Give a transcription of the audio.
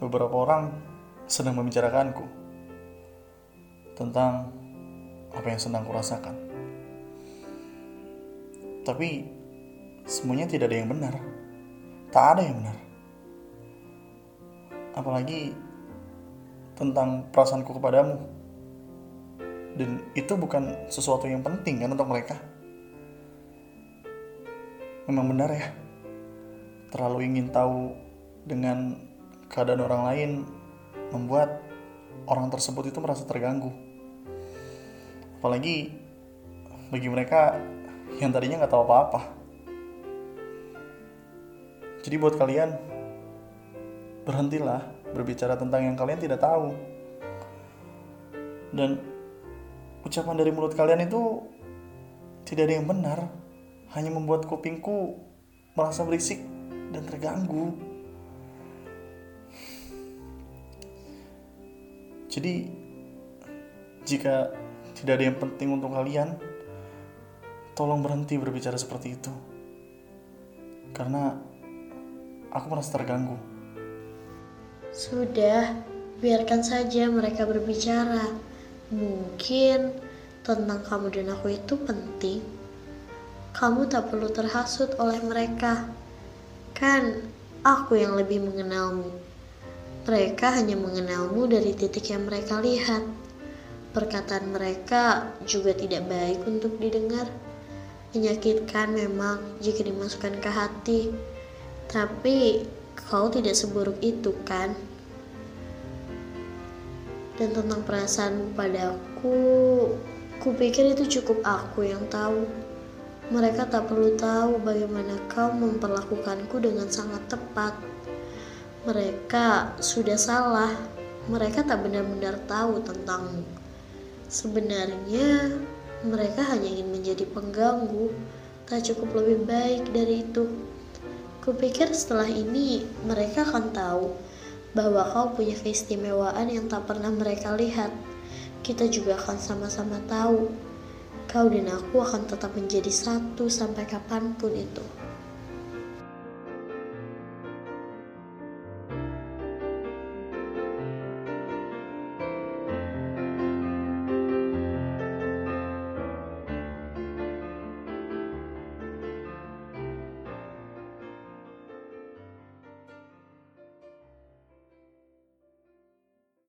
beberapa orang sedang membicarakanku tentang apa yang sedang kurasakan. Tapi semuanya tidak ada yang benar. Tak ada yang benar. Apalagi tentang perasaanku kepadamu. Dan itu bukan sesuatu yang penting kan untuk mereka. Memang benar ya. Terlalu ingin tahu dengan keadaan orang lain membuat orang tersebut itu merasa terganggu. Apalagi bagi mereka yang tadinya nggak tahu apa-apa. Jadi buat kalian berhentilah berbicara tentang yang kalian tidak tahu. Dan ucapan dari mulut kalian itu tidak ada yang benar, hanya membuat kupingku merasa berisik dan terganggu. Jadi, jika tidak ada yang penting untuk kalian, tolong berhenti berbicara seperti itu. Karena aku merasa terganggu. Sudah, biarkan saja mereka berbicara. Mungkin tentang kamu dan aku itu penting. Kamu tak perlu terhasut oleh mereka. Kan aku yang lebih mengenalmu. Mereka hanya mengenalmu dari titik yang mereka lihat. Perkataan mereka juga tidak baik untuk didengar. Menyakitkan memang jika dimasukkan ke hati. Tapi kau tidak seburuk itu kan? Dan tentang perasaan padaku, kupikir itu cukup aku yang tahu. Mereka tak perlu tahu bagaimana kau memperlakukanku dengan sangat tepat. Mereka sudah salah. Mereka tak benar-benar tahu tentangmu. Sebenarnya, mereka hanya ingin menjadi pengganggu. Tak cukup lebih baik dari itu. Kupikir setelah ini mereka akan tahu bahwa kau punya keistimewaan yang tak pernah mereka lihat. Kita juga akan sama-sama tahu kau dan aku akan tetap menjadi satu sampai kapan pun itu.